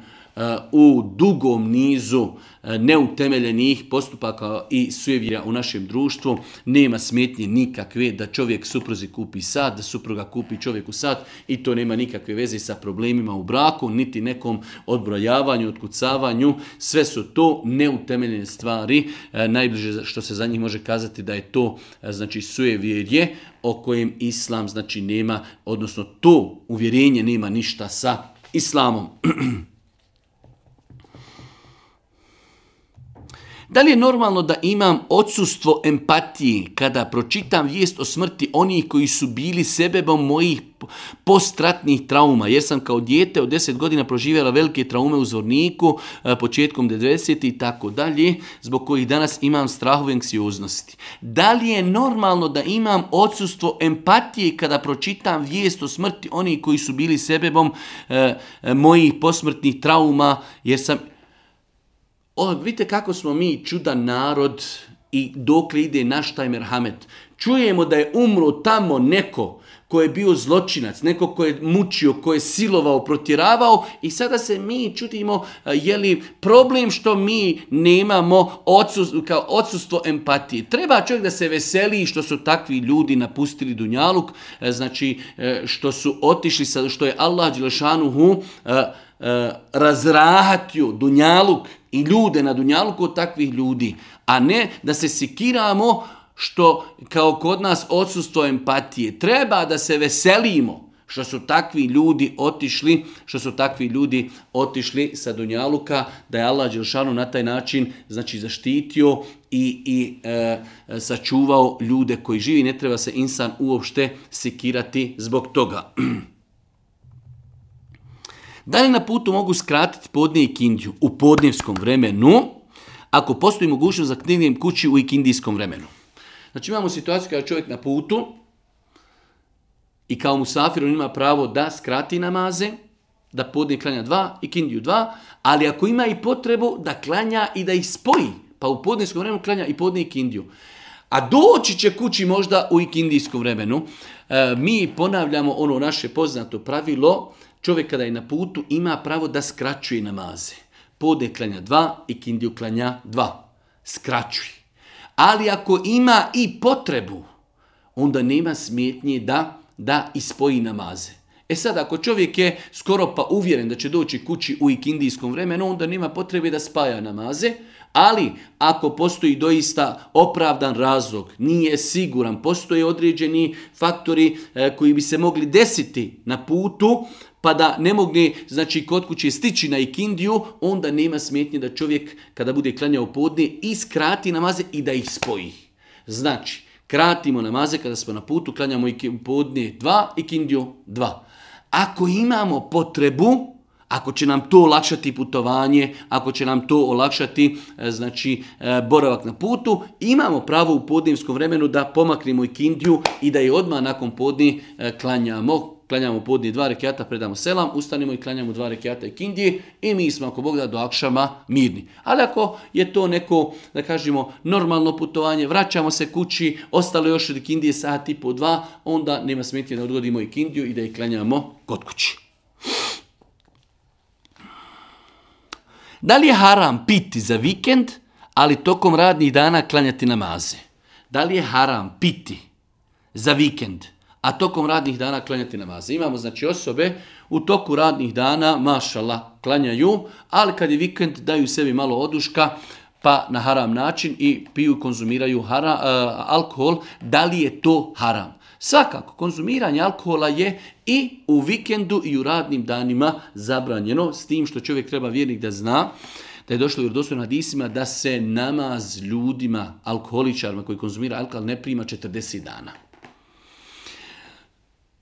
u dugom nizu E, neutemeljenih postupaka i sujevira u našem društvu. Nema smetnje nikakve da čovjek supruzi kupi sad, da supruga kupi čovjeku sad i to nema nikakve veze sa problemima u braku, niti nekom odbrojavanju, otkucavanju. Sve su to neutemeljene stvari. E, najbliže što se za njih može kazati da je to e, znači sujevjerje o kojem islam znači nema, odnosno to uvjerenje nema ništa sa islamom. <clears throat> Da li je normalno da imam odsustvo empatije kada pročitam vijest o smrti onih koji su bili sebebom mojih postratnih trauma, jer sam kao dijete od 10 godina proživjela velike traume u zvorniku, e, početkom 90. i tako dalje, zbog kojih danas imam strahove anksioznosti. Da li je normalno da imam odsustvo empatije kada pročitam vijest o smrti onih koji su bili sebebom e, e, mojih posmrtnih trauma, jer sam o, ono, vidite kako smo mi čudan narod i dokle ide naš taj merhamet. Čujemo da je umro tamo neko ko je bio zločinac, neko ko je mučio, ko je silovao, protiravao i sada se mi čudimo e, je problem što mi nemamo odsustvo, kao odsustvo empatije. Treba čovjek da se veseli što su takvi ljudi napustili Dunjaluk, e, znači e, što su otišli, što je Allah Đelešanuhu razrahatio Dunjaluk, i ljude na Dunjaluku od takvih ljudi, a ne da se sikiramo što kao kod nas odsustvo empatije. Treba da se veselimo što su takvi ljudi otišli, što su takvi ljudi otišli sa Dunjaluka, da je Allah Đelšanu na taj način znači, zaštitio i, i e, sačuvao ljude koji živi. Ne treba se insan uopšte sikirati zbog toga. <clears throat> Da li na putu mogu skratiti podne i kindiju u podnevskom vremenu, ako postoji mogućnost za knjignijem kući u ikindijskom vremenu? Znači imamo situaciju kada čovjek na putu i kao musafir on ima pravo da skrati namaze, da podne klanja dva i kindiju dva, ali ako ima i potrebu da klanja i da ih spoji, pa u podneskom vremenu klanja i podne i kindiju. A doći će kući možda u ikindijskom vremenu. E, mi ponavljamo ono naše poznato pravilo, čovjek kada je na putu ima pravo da skraćuje namaze. Podne klanja dva i kindiju klanja dva. Skraćuje. Ali ako ima i potrebu, onda nema smjetnje da, da ispoji namaze. E sad, ako čovjek je skoro pa uvjeren da će doći kući u ikindijskom vremenu, onda nema potrebe da spaja namaze, ali ako postoji doista opravdan razlog, nije siguran, postoje određeni faktori eh, koji bi se mogli desiti na putu, pa da ne mogne znači, kod kuće stići na ikindiju, onda nema smetnje da čovjek kada bude klanjao podne iskrati namaze i da ih spoji. Znači, kratimo namaze kada smo na putu, klanjamo podne dva, ikindiju dva. Ako imamo potrebu, ako će nam to olakšati putovanje, ako će nam to olakšati e, znači e, boravak na putu, imamo pravo u podnijemskom vremenu da pomaknemo ikindiju i da je odmah nakon podni e, klanjamo klanjamo podni dva rekiata, predamo selam, ustanemo i klanjamo dva rekata i kindije i mi smo ako Bog da do akšama mirni. Ali ako je to neko, da kažemo, normalno putovanje, vraćamo se kući, ostalo još od kindije sati i po dva, onda nema smetnje da odgodimo i kindiju i da ih klanjamo kod kući. Da li je haram piti za vikend, ali tokom radnih dana klanjati namaze? Da li je haram piti za vikend, a tokom radnih dana klanjati namaze. Imamo znači osobe u toku radnih dana, mašala, klanjaju, ali kad je vikend daju sebi malo oduška, pa na haram način i piju, konzumiraju haram, e, alkohol, da li je to haram? Svakako, konzumiranje alkohola je i u vikendu i u radnim danima zabranjeno, s tim što čovjek treba vjernik da zna da je došlo u na Disima da se namaz ljudima, alkoholičarima koji konzumira alkohol ne prima 40 dana.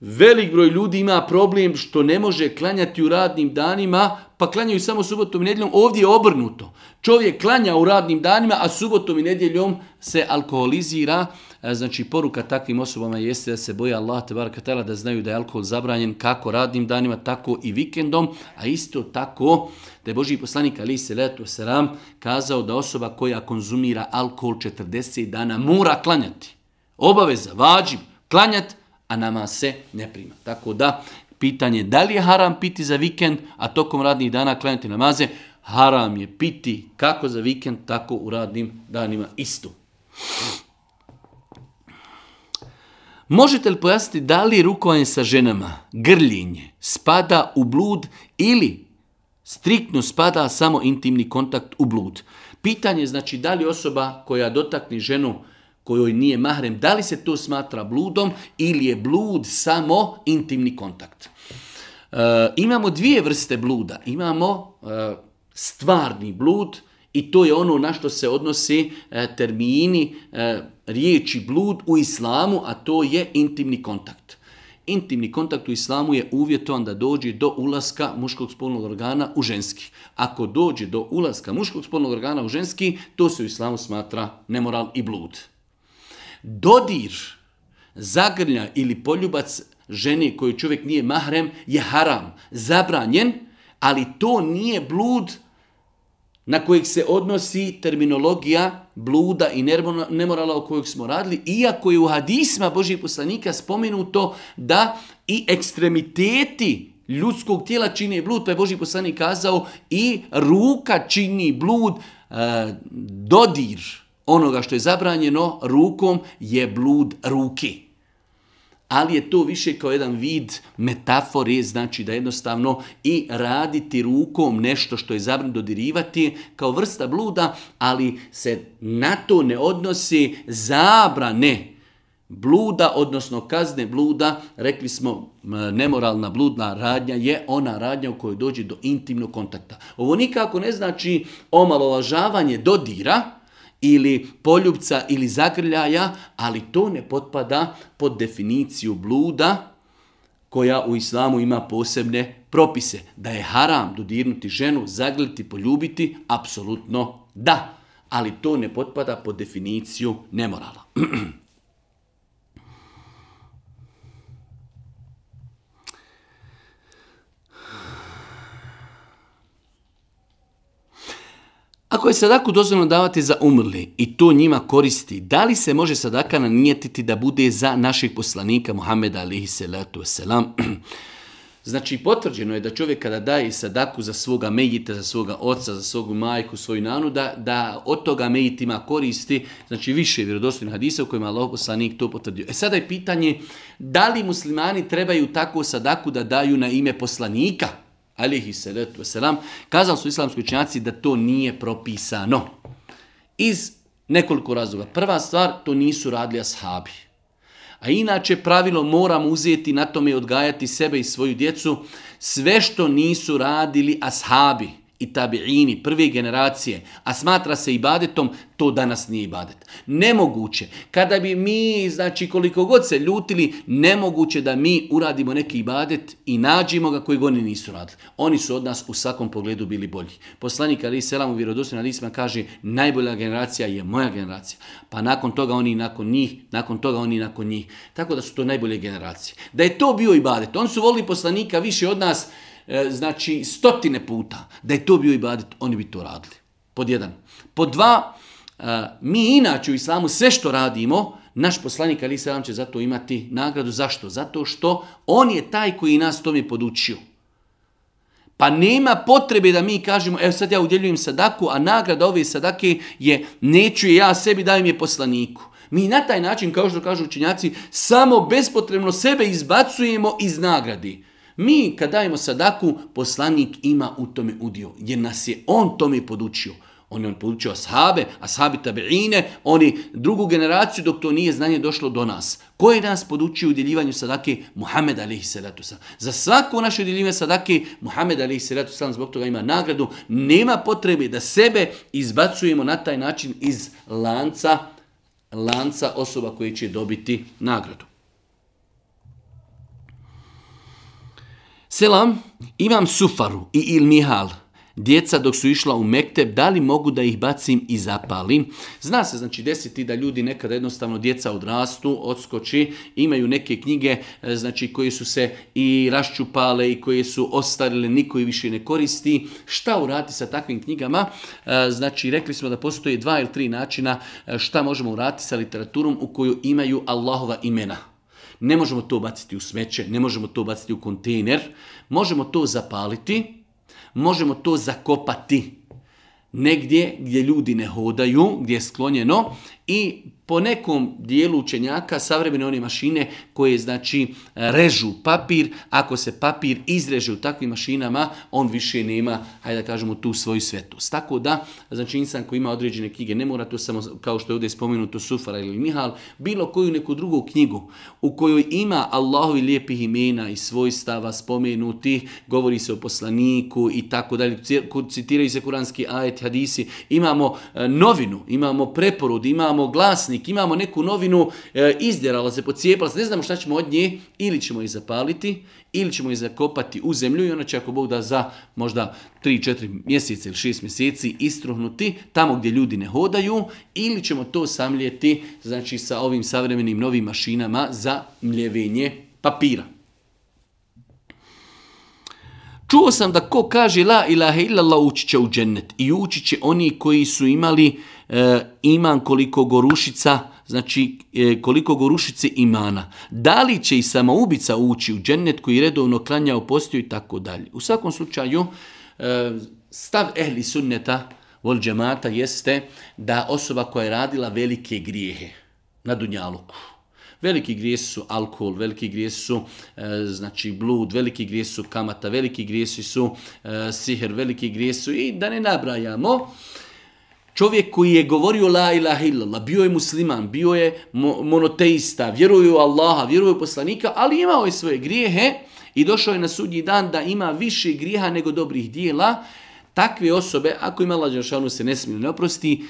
Velik broj ljudi ima problem što ne može klanjati u radnim danima, pa klanjaju samo subotom i nedjeljom. Ovdje je obrnuto. Čovjek klanja u radnim danima, a subotom i nedjeljom se alkoholizira. E, znači, poruka takvim osobama jeste da se boje Allah te da znaju da je alkohol zabranjen kako radnim danima, tako i vikendom. A isto tako da je Boži poslanik Ali se letu seram kazao da osoba koja konzumira alkohol 40 dana mora klanjati. Obaveza, vađim, klanjati a nama se ne prima. Tako da, pitanje da li je haram piti za vikend, a tokom radnih dana klanjati namaze, haram je piti kako za vikend, tako u radnim danima isto. Možete li pojasniti da li rukovanje sa ženama, grljenje, spada u blud ili striktno spada samo intimni kontakt u blud? Pitanje je znači da li osoba koja dotakne ženu kojoj nije mahrem, da li se to smatra bludom ili je blud samo intimni kontakt. E, imamo dvije vrste bluda. Imamo e, stvarni blud i to je ono na što se odnosi e, termini riječi blud u islamu, a to je intimni kontakt. Intimni kontakt u islamu je uvjetovan da dođe do ulaska muškog spolnog organa u ženski. Ako dođe do ulaska muškog spolnog organa u ženski, to se u islamu smatra nemoral i blud. Dodir zagrlja ili poljubac žene koju čovjek nije mahrem je haram, zabranjen, ali to nije blud na kojeg se odnosi terminologija bluda i nemorala o kojeg smo radili, iako je u hadisma Božih poslanika spomenuto da i ekstremiteti ljudskog tijela čini blud, pa je Boži poslanik kazao i ruka čini blud, e, dodir, onoga što je zabranjeno rukom je blud ruki. Ali je to više kao jedan vid metafore, znači da jednostavno i raditi rukom nešto što je zabranjeno dodirivati kao vrsta bluda, ali se na to ne odnosi zabrane bluda, odnosno kazne bluda, rekli smo nemoralna bludna radnja je ona radnja u kojoj dođe do intimnog kontakta. Ovo nikako ne znači omalovažavanje dodira, ili poljubca ili zagrljaja, ali to ne potpada pod definiciju bluda koja u islamu ima posebne propise. Da je haram dodirnuti ženu, zagrliti, poljubiti, apsolutno da. Ali to ne potpada pod definiciju nemorala. <clears throat> Ako je sadaku dozvoljeno davati za umrli i to njima koristi, da li se može sadaka nanijetiti da bude za naših poslanika Muhammeda alihi salatu <clears throat> Znači, potvrđeno je da čovjek kada daje sadaku za svoga mejita, za svoga oca, za svogu majku, svoju nanu, da, da od toga mejitima koristi, znači više vjerodostojnih hadisa u kojima Allah poslanik to potvrdio. E sada je pitanje, da li muslimani trebaju takvu sadaku da daju na ime poslanika? alihi salatu wasalam, kazali su islamski učenjaci da to nije propisano. Iz nekoliko razloga. Prva stvar, to nisu radili ashabi. A inače pravilo moramo uzeti na tome i odgajati sebe i svoju djecu sve što nisu radili ashabi i tabiini prve generacije, a smatra se ibadetom, to danas nije ibadet. Nemoguće. Kada bi mi, znači koliko god se ljutili, nemoguće da mi uradimo neki ibadet i nađimo ga koji oni nisu radili. Oni su od nas u svakom pogledu bili bolji. Poslanik Ali Selam u vjerodostojnim listima kaže najbolja generacija je moja generacija. Pa nakon toga oni nakon njih, nakon toga oni nakon njih. Tako da su to najbolje generacije. Da je to bio ibadet. Oni su volili poslanika više od nas, E, znači stotine puta, da je to bio ibadet, oni bi to radili. Pod jedan. Pod dva, e, mi inače u islamu sve što radimo, naš poslanik Ali Selam će zato imati nagradu. Zašto? Zato što on je taj koji nas tome podučio. Pa nema potrebe da mi kažemo, evo sad ja udjeljujem sadaku, a nagrada ove sadake je neću je ja sebi, dajem je poslaniku. Mi na taj način, kao što kažu učinjaci, samo bespotrebno sebe izbacujemo iz nagradi. Mi kad dajemo sadaku, poslanik ima u tome udio, jer nas je on tome podučio. On je on podučio ashabe, ashabi tabeine, oni drugu generaciju dok to nije znanje došlo do nas. Ko je nas podučio u udjeljivanju sadake? Muhammed alaihi salatu Za svako naše udjeljivanje sadake, Muhammed alaihi zbog toga ima nagradu. Nema potrebe da sebe izbacujemo na taj način iz lanca, lanca osoba koje će dobiti nagradu. Selam, imam Sufaru i mihal. Djeca dok su išla u Mekteb, da li mogu da ih bacim i zapalim? Zna se, znači, desiti da ljudi nekada jednostavno djeca odrastu, odskoči, imaju neke knjige, e, znači, koje su se i raščupale i koje su ostarile, niko ih više ne koristi. Šta urati sa takvim knjigama? E, znači, rekli smo da postoje dva ili tri načina e, šta možemo urati sa literaturom u koju imaju Allahova imena. Ne možemo to baciti u smeće, ne možemo to baciti u kontejner, možemo to zapaliti, možemo to zakopati negdje gdje ljudi ne hodaju, gdje je sklonjeno i po nekom dijelu učenjaka savremene one mašine koje znači režu papir, ako se papir izreže u takvim mašinama, on više nema, hajde da kažemo, tu svoju svetost. Tako da, znači insan koji ima određene knjige, ne mora to samo, kao što je ovdje spomenuto Sufara ili Mihal, bilo koju neku drugu knjigu u kojoj ima Allahovi lijepih imena i svojstava spomenuti govori se o poslaniku i tako dalje, citiraju se kuranski ajet, hadisi, imamo e, novinu, imamo preporod, imamo imamo glasnik, imamo neku novinu, e, izdjerala se, pocijepala se, ne znamo šta ćemo od nje, ili ćemo ih zapaliti, ili ćemo ih zakopati u zemlju i ona će ako Bog da za možda 3-4 mjeseca ili 6 mjeseci istruhnuti tamo gdje ljudi ne hodaju, ili ćemo to samljeti znači, sa ovim savremenim novim mašinama za mljevenje papira. Čuo sam da ko kaže la ilaha illallah ući će u džennet i ući će oni koji su imali e, iman koliko gorušica, znači e, koliko gorušice imana. Da li će i samoubica ući u džennet koji redovno klanjao, postio i tako dalje. U svakom slučaju, e, stav ehli sunneta vol džemata jeste da osoba koja je radila velike grijehe na Dunjaluku, Veliki grijesi su alkohol, veliki grijesi su e, znači blud, veliki grijesi su kamata, veliki grijesi su e, siher, veliki grijesi su i da ne nabrajamo. Čovjek koji je govorio la ilaha illallah, bio je musliman, bio je monoteista, vjeruju u Allaha, vjeruju poslanika, ali imao je svoje grijehe i došao je na sudnji dan da ima više grijeha nego dobrih dijela. Takve osobe, ako ima lađa se ne smiju ne oprosti,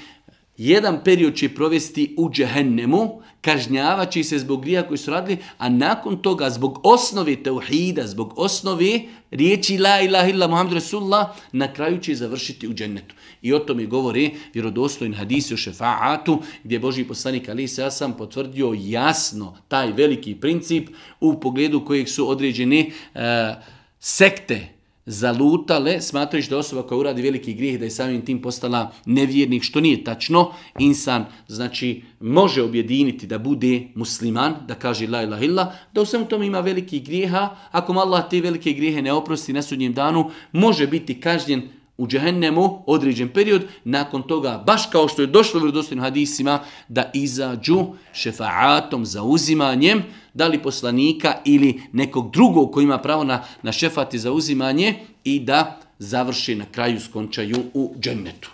jedan period će provesti u džehennemu, kažnjavaći se zbog grija koji su radili, a nakon toga zbog osnovi teuhida, zbog osnovi riječi la ilaha illa Muhammed Rasulullah, na kraju će završiti u džennetu. I o tome govori vjerodostojni hadis o šefaatu, gdje je Boži poslanik Ali ja sam potvrdio jasno taj veliki princip u pogledu kojeg su određene eh, sekte, zalutale, smatraš da osoba koja uradi veliki grijeh, da je samim tim postala nevjernik, što nije tačno. Insan, znači, može objediniti da bude musliman, da kaže la ilaha illa, da u svemu tome ima veliki grijeha. Ako Allah te velike grijehe ne oprosti na sudnjem danu, može biti kažnjen u džehennemu određen period, nakon toga, baš kao što je došlo u vjerodostojnim hadisima, da izađu šefaatom, zauzimanjem, da li poslanika ili nekog drugog koji ima pravo na, na šefati za uzimanje i da završi na kraju skončaju u džennetu.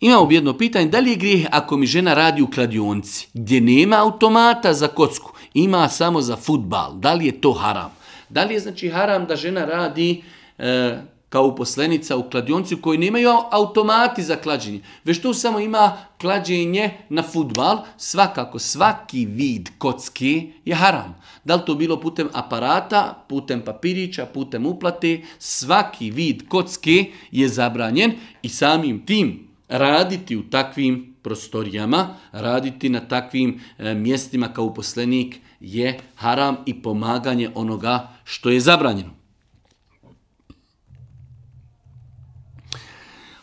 Imamo jedno pitanje, da li je grijeh ako mi žena radi u kladionci, gdje nema automata za kocku, ima samo za futbal, da li je to haram? Da li je znači haram da žena radi e, kao uposlenica u kladionci koji nemaju automati za klađenje, već tu samo ima klađenje na futbal, svakako svaki vid kocki je haram. Da li to bilo putem aparata, putem papirića, putem uplate, svaki vid kocki je zabranjen i samim tim raditi u takvim prostorijama, raditi na takvim e, mjestima kao uposlenik je haram i pomaganje onoga što je zabranjeno.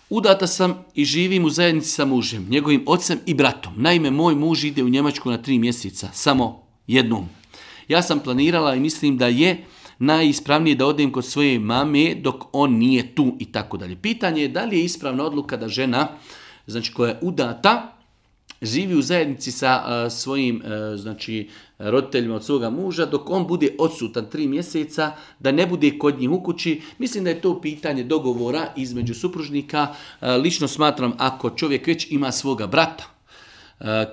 Udata sam i živim u zajednici sa mužem, njegovim ocem i bratom. Naime, moj muž ide u Njemačku na tri mjeseca, samo jednom. Ja sam planirala i mislim da je najispravnije da odem kod svoje mame dok on nije tu i tako dalje. Pitanje je da li je ispravna odluka da žena, znači koja je udata, živi u zajednici sa e, svojim e, znači, roditeljima od svoga muža, dok on bude odsutan tri mjeseca, da ne bude kod njih u kući. Mislim da je to pitanje dogovora između supružnika. E, lično smatram, ako čovjek već ima svoga brata,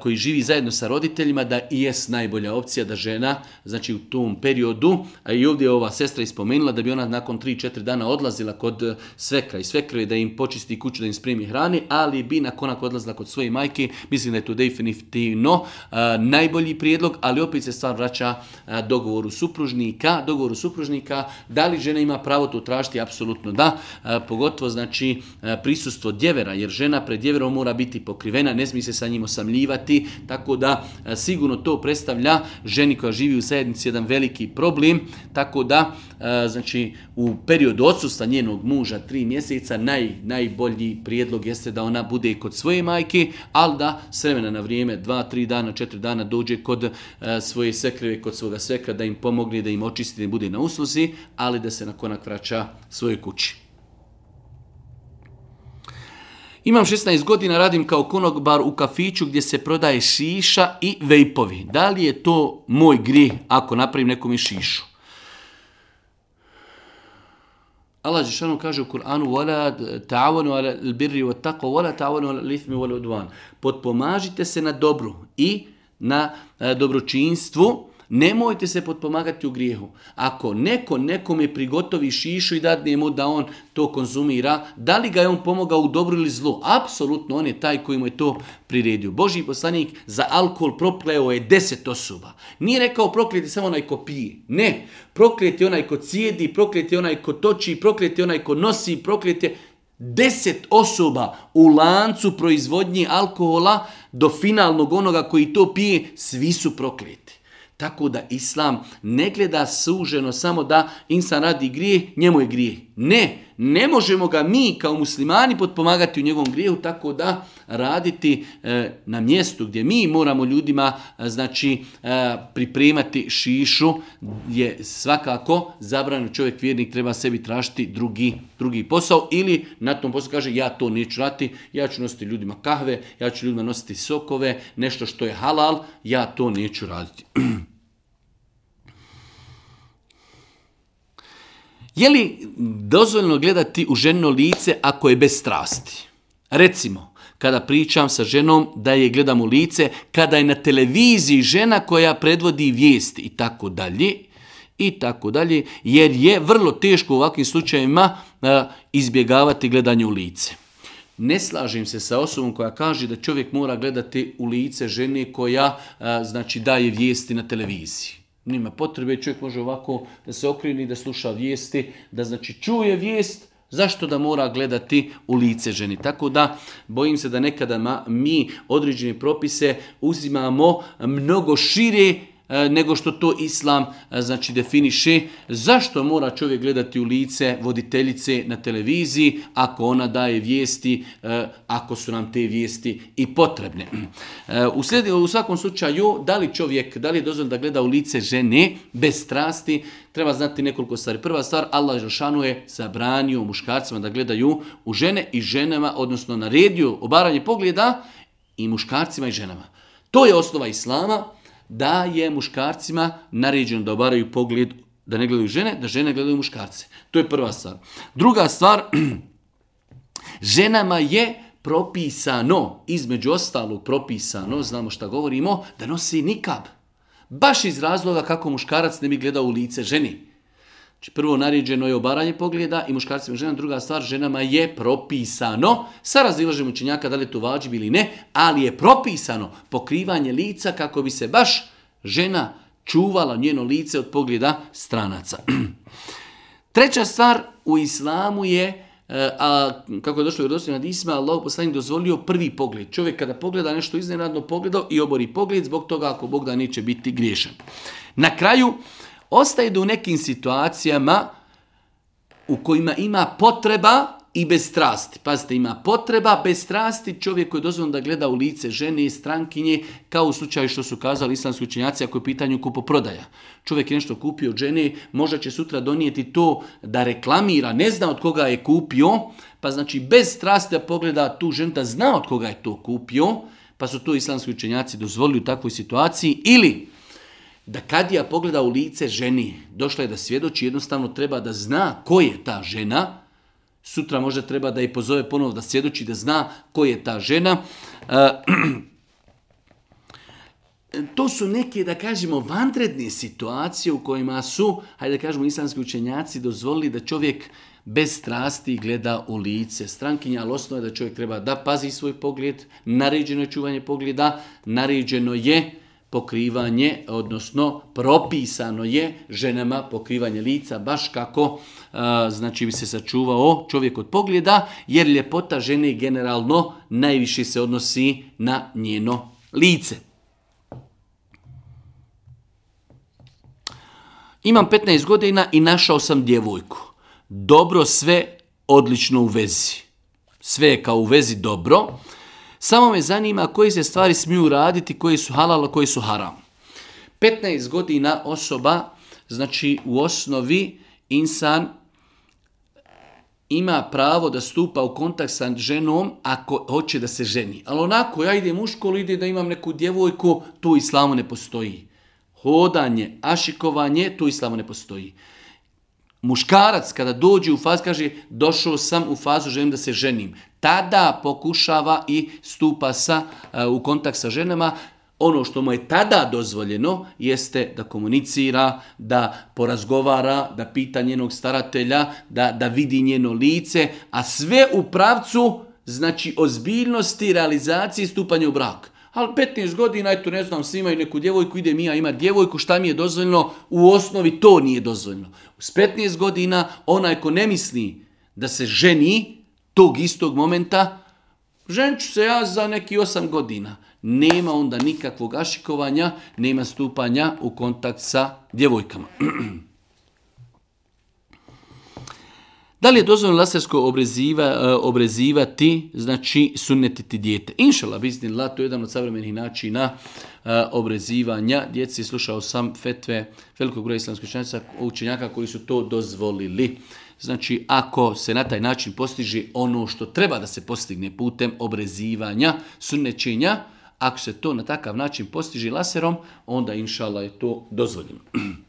koji živi zajedno sa roditeljima da i jest najbolja opcija da žena znači u tom periodu a i ovdje je ova sestra ispomenula da bi ona nakon 3-4 dana odlazila kod e, svekra i svekrve da im počisti kuću da im spremi hrani ali bi nakon odlazila kod svoje majke mislim da je to definitivno najbolji prijedlog ali opet se stvar vraća dogovoru supružnika dogovoru supružnika da li žena ima pravo to tražiti apsolutno da pogotovo znači prisustvo djevera jer žena pred djeverom mora biti pokrivena ne smije se sa njim osamljivati Ivati tako da e, sigurno to predstavlja ženi koja živi u zajednici jedan veliki problem, tako da e, znači u periodu odsusta njenog muža tri mjeseca naj, najbolji prijedlog jeste da ona bude kod svoje majke, ali da s vremena na vrijeme, dva, tri dana, četiri dana dođe kod e, svoje sekreve, kod svoga sveka da im pomogne, da im očisti, da bude na usluzi, ali da se na vraća svojoj kući. Imam 16 godina, radim kao konobar u kafiću gdje se prodaje šiša i vejpovi. Da li je to moj grijeh ako napravim nekom i šišu? Allah Žešanu kaže u Kur'anu وَلَا تَعَوَنُوا عَلَى الْبِرِّ وَلَا تَعَوَنُوا Potpomažite se na dobru i na e, dobročinstvu Nemojte se potpomagati u grijehu. Ako neko nekome prigotovi šišu i dadne mu da on to konzumira, da li ga je on pomogao u dobru ili zlu? Apsolutno on je taj koji mu je to priredio. Boži poslanik za alkohol prokleo je deset osoba. Nije rekao prokleti samo onaj ko pije. Ne, je onaj ko cijedi, je onaj ko toči, je onaj ko nosi, je deset osoba u lancu proizvodnje alkohola do finalnog onoga koji to pije, svi su prokleti. Tako da Islam ne gleda suženo samo da insan radi grije, njemu je grije. Ne, ne možemo ga mi kao muslimani potpomagati u njegovom grijehu tako da raditi e, na mjestu gdje mi moramo ljudima e, znači e, pripremati šišu je svakako zabranjeno čovjek vjernik treba sebi tražiti drugi, drugi posao ili na tom poslu kaže ja to neću raditi, ja ću nositi ljudima kahve, ja ću ljudima nositi sokove, nešto što je halal, ja to neću raditi. <clears throat> Je li dozvoljno gledati u ženo lice ako je bez strasti? Recimo, kada pričam sa ženom da je gledam u lice, kada je na televiziji žena koja predvodi vijesti i tako dalje, i tako dalje, jer je vrlo teško u ovakvim slučajevima izbjegavati gledanje u lice. Ne slažem se sa osobom koja kaže da čovjek mora gledati u lice žene koja znači daje vijesti na televiziji. Nima potrebe, čovjek može ovako da se okrini, da sluša vijesti, da znači čuje vijest, Zašto da mora gledati u lice ženi? Tako da bojim se da nekada mi određene propise uzimamo mnogo šire E, nego što to islam e, znači definiše. Zašto mora čovjek gledati u lice voditeljice na televiziji ako ona daje vijesti, e, ako su nam te vijesti i potrebne. U, u svakom slučaju, da li čovjek, da li je da gleda u lice žene bez strasti, treba znati nekoliko stvari. Prva stvar, Allah Žešanu je zabranio muškarcima da gledaju u žene i ženama, odnosno naredio obaranje pogleda i muškarcima i ženama. To je osnova Islama, da je muškarcima naređeno da obaraju pogled, da ne gledaju žene, da žene gledaju muškarce. To je prva stvar. Druga stvar, <clears throat> ženama je propisano, između ostalog propisano, znamo šta govorimo, da nosi nikab. Baš iz razloga kako muškarac ne bi gledao u lice ženi. Znači prvo naređeno je obaranje pogleda i muškarcima i ženama, druga stvar ženama je propisano, sa razilažem učenjaka da li je to vađi ili ne, ali je propisano pokrivanje lica kako bi se baš žena čuvala njeno lice od pogleda stranaca. <clears throat> Treća stvar u islamu je e, a kako je došlo u dostojna isma Allah poslanik dozvolio prvi pogled. Čovjek kada pogleda nešto iznenadno pogledao i obori pogled, zbog toga ako Bog da neće biti griješan. Na kraju, Ostaje da u nekim situacijama u kojima ima potreba i bez strasti. Pazite, ima potreba bez strasti čovjek koji je dozvoljeno da gleda u lice žene i strankinje, kao u slučaju što su kazali islamski učenjaci ako je pitanju kupoprodaja. Čovjek je nešto kupio od žene, možda će sutra donijeti to da reklamira, ne zna od koga je kupio, pa znači bez strasti da pogleda tu ženu da zna od koga je to kupio, pa su to islamski učenjaci dozvolili u takvoj situaciji, ili da kadija pogleda u lice ženi, došla je da svjedoči, jednostavno treba da zna ko je ta žena, sutra možda treba da je pozove ponovo da svjedoči, da zna ko je ta žena. E, to su neke, da kažemo, vanredne situacije u kojima su, hajde da kažemo, islamski učenjaci dozvolili da čovjek bez strasti gleda u lice strankinja, ali osnovno je da čovjek treba da pazi svoj pogled, naređeno je čuvanje pogleda, naređeno je pokrivanje, odnosno propisano je ženama pokrivanje lica, baš kako e, znači bi se sačuvao čovjek od pogleda, jer ljepota žene generalno najviše se odnosi na njeno lice. Imam 15 godina i našao sam djevojku. Dobro sve, odlično u vezi. Sve je kao u vezi dobro. Samo me zanima koji se stvari smiju raditi, koji su halal, koji su haram. 15 godina osoba, znači u osnovi insan ima pravo da stupa u kontakt sa ženom ako hoće da se ženi. Ali onako, ja idem u školu, ide da imam neku djevojku, tu islamu ne postoji. Hodanje, ašikovanje, tu islamu ne postoji. Muškarac kada dođe u fazu kaže došao sam u fazu želim da se ženim. Tada pokušava i stupa sa, e, u kontakt sa ženama. Ono što mu je tada dozvoljeno jeste da komunicira, da porazgovara, da pita njenog staratelja, da, da vidi njeno lice, a sve u pravcu znači ozbiljnosti realizacije stupanja u brak. Ali 15 godina, eto ne znam, svi imaju neku djevojku, ide mi ja ima djevojku, šta mi je dozvoljeno? U osnovi to nije dozvoljeno. S 15 godina onaj ko ne misli da se ženi tog istog momenta, ženit se ja za neki 8 godina. Nema onda nikakvog ašikovanja, nema stupanja u kontakt sa djevojkama. <clears throat> Da li je dozvoljeno lasersko obreziva, e, obrezivati, znači sunnetiti dijete? Inšala, bizdin la, to je jedan od savremenih načina e, obrezivanja djeci. Slušao sam fetve velikog broja islamskih učenjaka koji su to dozvolili. Znači, ako se na taj način postiže ono što treba da se postigne putem obrezivanja, sunnećenja, ako se to na takav način postiže laserom, onda inšala je to dozvoljeno. <clears throat>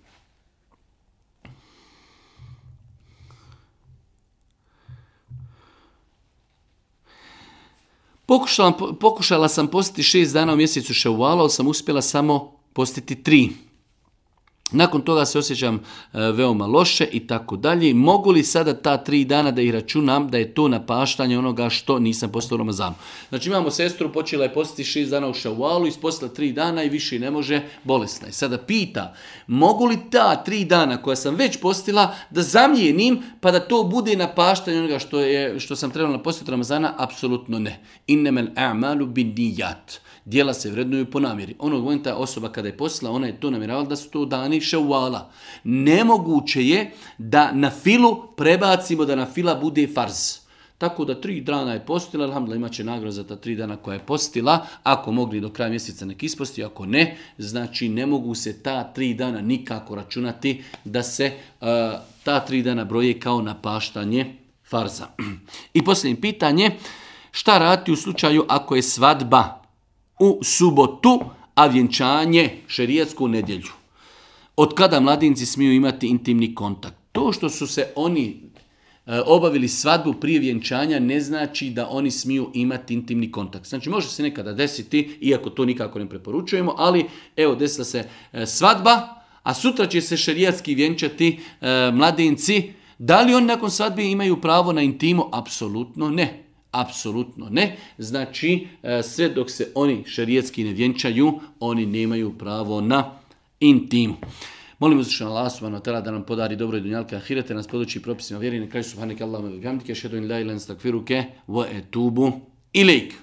Pokušala, sam postiti šest dana u mjesecu ševala, ali sam uspjela samo postiti tri. Nakon toga se osjećam e, veoma loše i tako dalje. Mogu li sada ta tri dana da ih računam da je to napaštanje onoga što nisam postao Ramazanu? Znači imamo sestru, počela je postiti šest dana u šavualu, ispostila tri dana i više ne može, bolesna je. Sada pita, mogu li ta tri dana koja sam već postila da zamijenim pa da to bude napaštanje onoga što, što sam trebala postiti Ramazana? Apsolutno ne. Innemel a'malu bin Dijela se vrednuju po namjeri. Onog momenta osoba kada je postila, ona je to namjeravala da su to dani Nemoguće je da na filu prebacimo da na fila bude farz. Tako da tri dana je postila, alhamdulillah imat će za ta tri dana koja je postila, ako mogli do kraja mjeseca nek isposti, ako ne, znači ne mogu se ta tri dana nikako računati da se e, ta tri dana broje kao napaštanje farza. <clears throat> I posljednje pitanje, šta rati u slučaju ako je svadba u subotu, a vjenčanje šerijetsku nedjelju? od kada mladinci smiju imati intimni kontakt. To što su se oni e, obavili svadbu prije vjenčanja ne znači da oni smiju imati intimni kontakt. Znači može se nekada desiti, iako to nikako ne preporučujemo, ali evo desila se e, svadba, a sutra će se šerijatski vjenčati e, mladinci. Da li oni nakon svadbe imaju pravo na intimu? Apsolutno ne. Apsolutno ne. Znači, sve dok se oni šerijatski ne vjenčaju, oni nemaju pravo na intimu. Molim uzvišenja Allah subhanahu wa da nam podari dobro i dunjalka. ahirete, nas podući propisima vjeri, na kraju subhanike Allahumma bihamdike, šedu in la stakfiruke, wa etubu ilik.